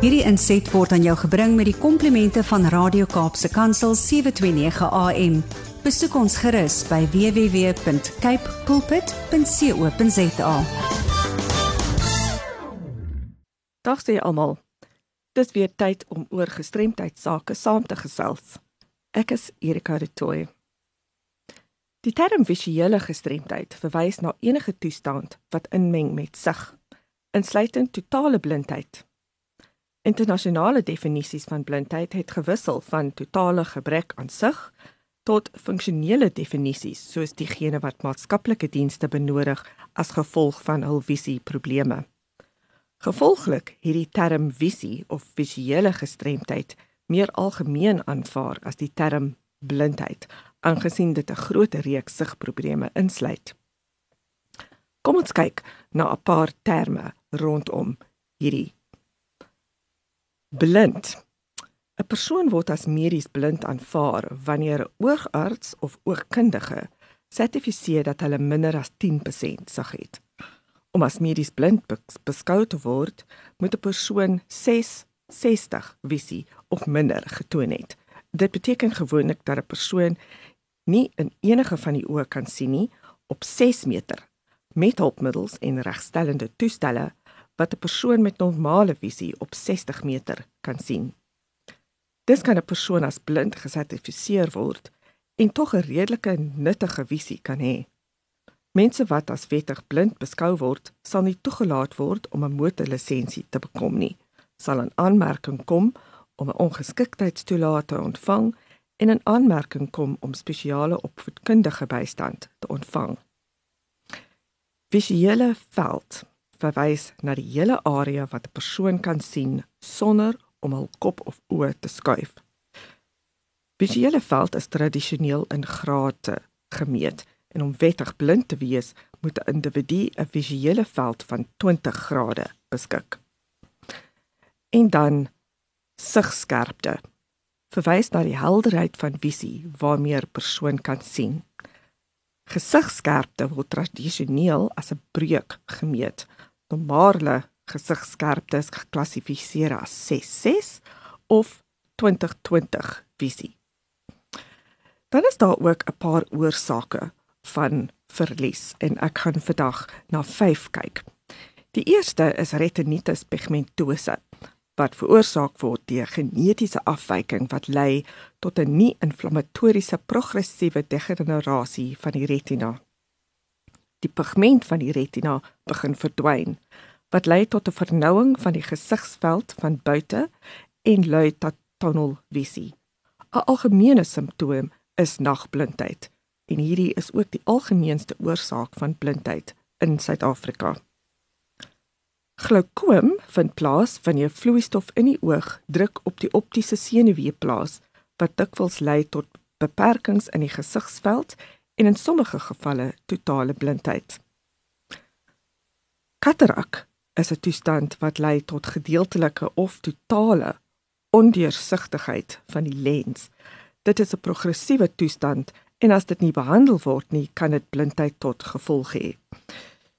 Hierdie inset word aan jou gebring met die komplimente van Radio Kaapse Kansel 729 AM. Besoek ons gerus by www.cape pulpit.co.za. Dag sê almal. Dis weer tyd om oor gestremdheid sake saam te gesels. Ek is Erika de Tooy. Die term visuele gestremdheid verwys na enige toestand wat inmeng met sig, insluitend totale blindheid. Internasionale definisies van blindheid het gewissel van totale gebrek aan sig tot funksionele definisies soos diegene wat maatskaplike dienste benodig as gevolg van hul visieprobleme. Gevolglik hierdie term visie of visuele gestremdheid meer algemeen aanvaar as die term blindheid aangesien dit 'n groot reeks sigprobleme insluit. Kom ons kyk na 'n paar terme rondom hierdie. Blind. 'n Persoon word as medies blind aanvaar wanneer 'n oogarts of oogkundige sertifiseer dat hulle minder as 10% sig het. Om as medies blind beskou te word, moet 'n persoon 660 visie of minder getoon het. Dit beteken gewoonlik dat 'n persoon nie in enige van die oë kan sien nie op 6 meter met hulpmiddels en regstellende toestelle wat 'n persoon met normale visie op 60 meter kan sien. Dis kan 'n persoon as blind gesertifiseer word en tog 'n redelike nuttige visie kan hê. Mense wat as wettig blind beskou word, sal nie toegelaat word om 'n motorlisensie te bekom nie. Sal 'n aanmerking kom om 'n ongeskiktheidstoelaat te ontvang en 'n aanmerking kom om spesiale opvoedkundige bystand te ontvang. Visuele veld verwys na die hele area wat 'n persoon kan sien sonder om hul kop of oë te skuif. Visuele veld is tradisioneel in grade gemeet en om wettig blind te wees, moet 'n individu 'n visuele veld van 20 grade beskik. En dan sigskerpte verwys na die helderheid van visie waarmee 'n persoon kan sien. Gesigskerpte word tradisioneel as 'n breuk gemeet. Normale gesigskerpte is geklassifiseer as 6.6 of 2020 visie. Dan is daar ook 'n paar oorsake van verlies en ek gaan vandag na 5 kyk. Die eerste is retinitis pigmentosa wat veroorsaak word deur genetiese afwyking wat lei tot 'n nie-inflammatoriese progressiewe degenerasie van die retina. Die pigment van die retina begin verdwyn wat lei tot 'n vernouing van die gesigsveld van buite en lei tot tunnelvisie. 'n Algemene simptoom is nagblindheid en hierdie is ook die algemeenste oorsaak van blindheid in Suid-Afrika. Glaukoom vind plaas wanneer vloeistof in die oog druk op die optiese senuwee plaas wat dikwels lei tot beperkings in die gesigsveld en in sommige gevalle totale blindheid. Katarak is 'n toestand wat lei tot gedeeltelike of totale ondeursigtigheid van die lens. Dit is 'n progressiewe toestand en as dit nie behandel word nie, kan dit blindheid tot gevolg hê.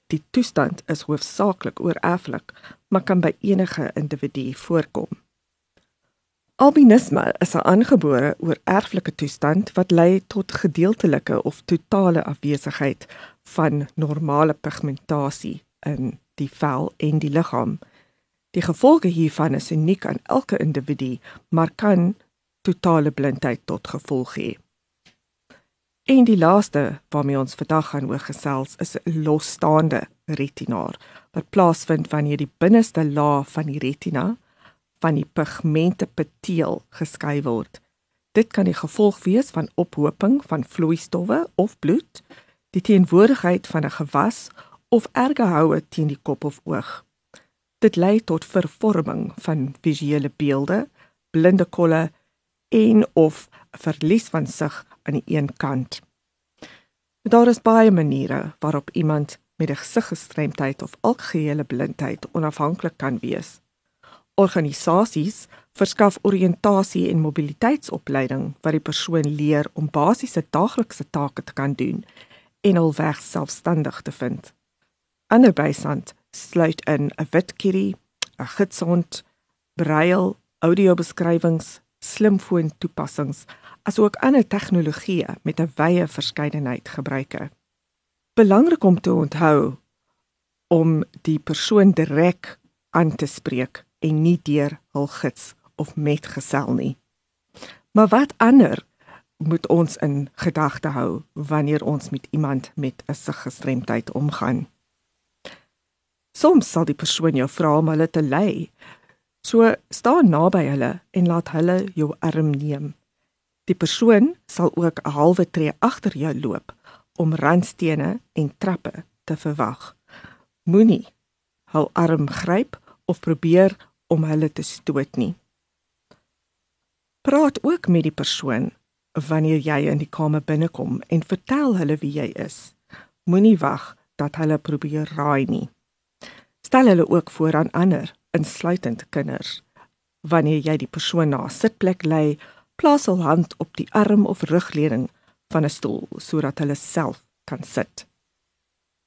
Die toestand is hoofsaaklik oorerflik, maar kan by enige individu voorkom. Albinisme is 'n aangebore oorerflike toestand wat lei tot gedeeltelike of totale afwesigheid van normale pigmentasie in die vel en die liggaam. Die gevolge hiervan is uniek aan elke individu, maar kan totale blindheid tot gevolg hê. En die laaste waarmee ons vandag gaan oor gesels is 'n losstaande retinaar wat plaasvind wanneer die binneste laag van die retina van die pigmente peteel geskei word. Dit kan die gevolg wees van ophoping van vloeistowwe of bloed, die teenwoordigheid van 'n gewas of erge houe teen die kop of oog. Dit lei tot vervorming van visuele beelde, blinde kolle en of verlies van sig aan die een kant. Daar is baie maniere waarop iemand met 'n gesiggestremdheid of algehele blindheid onafhanklik kan wees. Organisasies verskaf oriëntasie en mobiliteitsopleiding wat die persoon leer om basiese daaglikse take te kan doen en alweg selfstandig te vind. Ander bystand sluit in 'n wit kitty, 'n gitsond, braille, audiobeskrywings, slimfoon toepassings, asook ander tegnologieë met 'n wye verskeidenheid gebruike. Belangrik om te onthou om die persoon direk aan te spreek en nie deur hul gids of metgesel nie. Maar wat ander moet ons in gedagte hou wanneer ons met iemand met 'n siggestremdheid omgaan? Soms sal die persoon jou vra om hulle te lei. So staan naby hulle en laat hulle jou arm neem. Die persoon sal ook 'n halwe tree agter jou loop om randstene en trappe te verwag. Moenie hul arm gryp of probeer om hulle te stoot nie. Praat ook met die persoon wanneer jy in die kamer binnekom en vertel hulle wie jy is. Moenie wag dat hulle probeer raai nie. Stel hulle ook voor aan ander, insluitend kinders. Wanneer jy die persoon na 'n sitplek lei, plaas hul hand op die arm of rugleuning van 'n stoel sodat hulle self kan sit.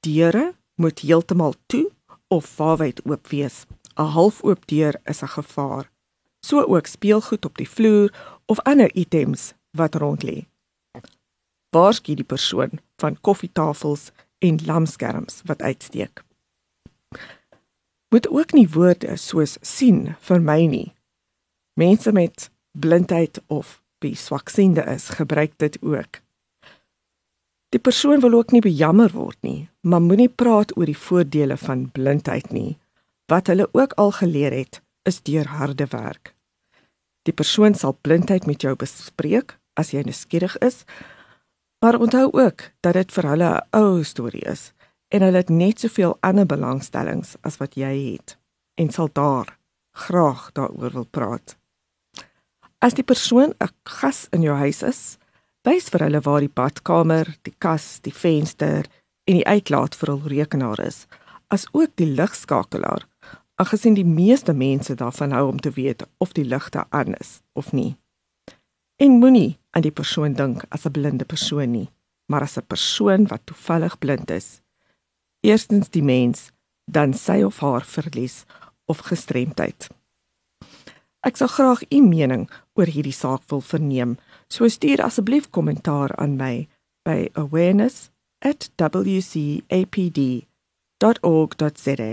Deure moet heeltemal toe of waarwyd oop wees. 'n Halfoop deur is 'n gevaar. So ook speelgoed op die vloer of ander items wat rond lê. Waarsku die persoon van koffietafels en lamskerms wat uitsteek moet ook nie woorde soos sien vir my nie. Mense met blindheid of wie swaksiende is, gebruik dit ook. Die persoon wil ook nie bejammer word nie, maar moenie praat oor die voordele van blindheid nie. Wat hulle ook al geleer het, is deur harde werk. Die persoon sal blindheid met jou bespreek as jy nuuskierig is, maar onthou ook dat dit vir hulle 'n ou storie is en hulle het net soveel ander belangstellings as wat jy het en sal daar graag daaroor wil praat. As die persoon 'n gas in jou huis is, wys vir hulle waar die badkamer, die kas, die venster en die uitlaat vir hul rekenaar is, as ook die ligskakelaar, aangesien die meeste mense daarvan hou om te weet of die ligte aan is of nie. En moenie aan die persoon dink as 'n blinde persoon nie, maar as 'n persoon wat toevallig blind is eerstens die mens, dan sy of haar verlies of gestremdheid. Ek sal graag u mening oor hierdie saak wil verneem. So stuur asseblief kommentaar aan my by awareness@wcapd.org.za